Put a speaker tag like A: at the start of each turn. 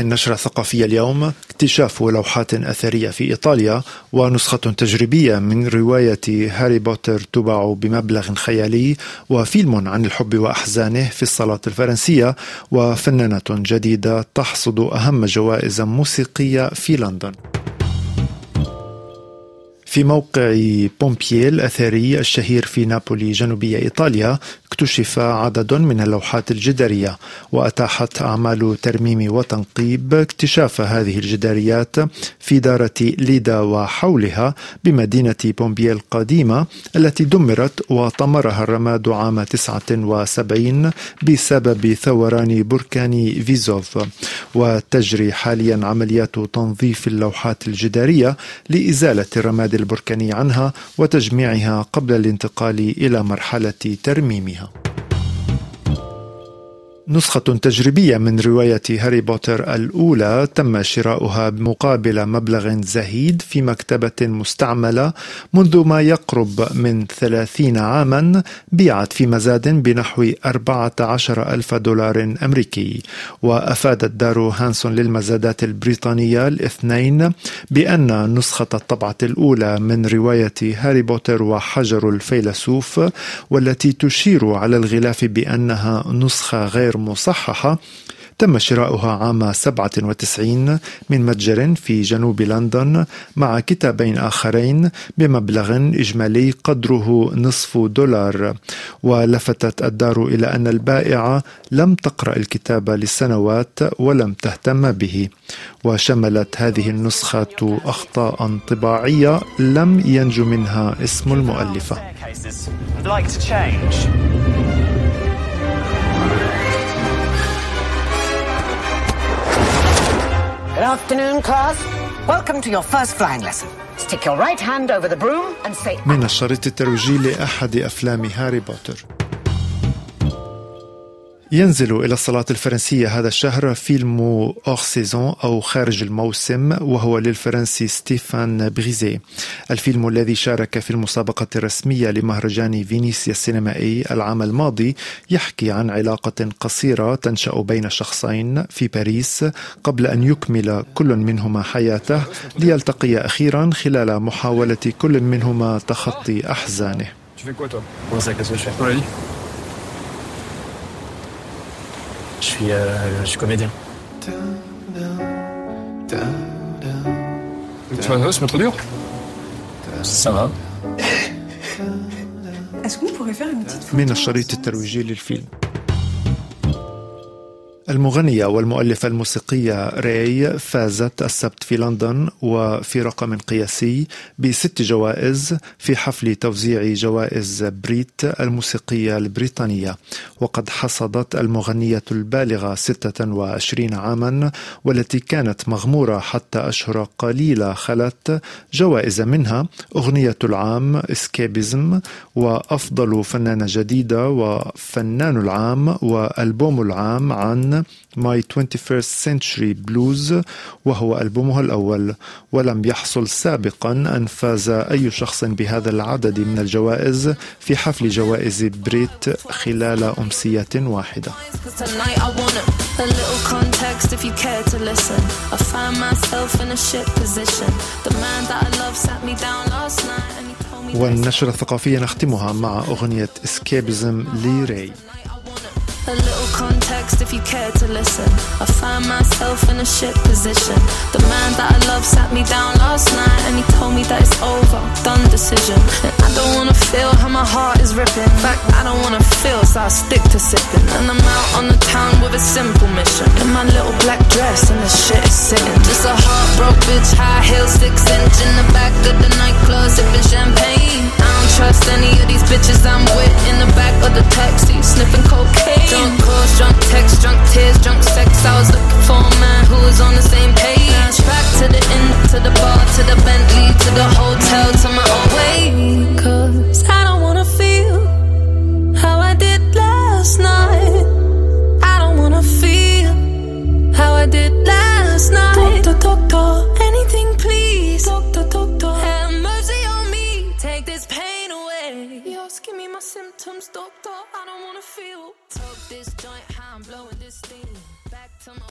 A: في النشرة الثقافية اليوم اكتشاف لوحات أثرية في إيطاليا ونسخة تجريبية من رواية هاري بوتر تباع بمبلغ خيالي وفيلم عن الحب وأحزانه في الصلاة الفرنسية وفنانة جديدة تحصد أهم جوائز موسيقية في لندن. في موقع بومبيي الأثري الشهير في نابولي جنوبية إيطاليا اكتشف عدد من اللوحات الجدارية وأتاحت أعمال ترميم وتنقيب اكتشاف هذه الجداريات في دارة ليدا وحولها بمدينة بومبيي القديمة التي دمرت وطمرها الرماد عام 79 بسبب ثوران بركان فيزوف. وتجري حاليا عمليات تنظيف اللوحات الجدارية لإزالة الرماد البركاني عنها وتجميعها قبل الانتقال إلى مرحلة ترميمها. نسخة تجريبية من رواية هاري بوتر الأولى تم شراؤها بمقابل مبلغ زهيد في مكتبة مستعملة منذ ما يقرب من ثلاثين عاما بيعت في مزاد بنحو 14 ألف دولار أمريكي. وأفادت دار هانسون للمزادات البريطانية الاثنين بأن نسخة الطبعة الأولى من رواية هاري بوتر وحجر الفيلسوف والتي تشير على الغلاف بأنها نسخة غير مصححة تم شراؤها عام 97 من متجر في جنوب لندن مع كتابين آخرين بمبلغ إجمالي قدره نصف دولار. ولفتت الدار إلى أن البائعة لم تقرأ الكتاب لسنوات ولم تهتم به. وشملت هذه النسخة أخطاء طباعية لم ينج منها اسم المؤلفة. afternoon, class. Welcome to your first flying lesson. Stick your right hand over the broom and say... من الشريط الترويجي لأحد أفلام هاري بوتر ينزل إلى الصالات الفرنسية هذا الشهر فيلم Hors-saison أو خارج الموسم وهو للفرنسي ستيفان بريزي. الفيلم الذي شارك في المسابقة الرسمية لمهرجان فينيسيا السينمائي العام الماضي يحكي عن علاقة قصيرة تنشأ بين شخصين في باريس قبل أن يكمل كل منهما حياته ليلتقي أخيرا خلال محاولة كل منهما تخطي أحزانه. Je suis, euh, je suis comédien. Tu vois, c'est pas trop dur? Ça va. Est-ce qu'on pourrait faire une petite photo المغنية والمؤلفة الموسيقية ري فازت السبت في لندن وفي رقم قياسي بست جوائز في حفل توزيع جوائز بريت الموسيقية البريطانية. وقد حصدت المغنية البالغة 26 عاما والتي كانت مغمورة حتى أشهر قليلة خلت جوائز منها أغنية العام Escapism وأفضل فنانة جديدة وفنان العام وألبوم العام عن My 21st Century Blues وهو ألبومها الأول ولم يحصل سابقا أن فاز أي شخص بهذا العدد من الجوائز في حفل جوائز بريت خلال أمسية واحدة. والنشرة الثقافية نختمها مع أغنية اسكيبزم لري. A little context if you care to listen. I find myself in a shit position. The man that I love sat me down last night and he told me that it's over, done decision. And I don't wanna feel how my heart is ripping. In fact, I don't wanna feel, so I stick to sipping. And I'm out on the town with a simple mission. In my little black dress and the shit is sitting. Just a heartbroken bitch, high heels, six inch in the back of the nightclub, sipping champagne. I don't trust any of these bitches I'm with in the back of the taxi, sniffing cocaine. Drunk calls, drunk texts, drunk tears, drunk sex. I was looking for a man who was on the same symptoms, doctor. I don't wanna feel. Talk this joint, how I'm blowing this steam.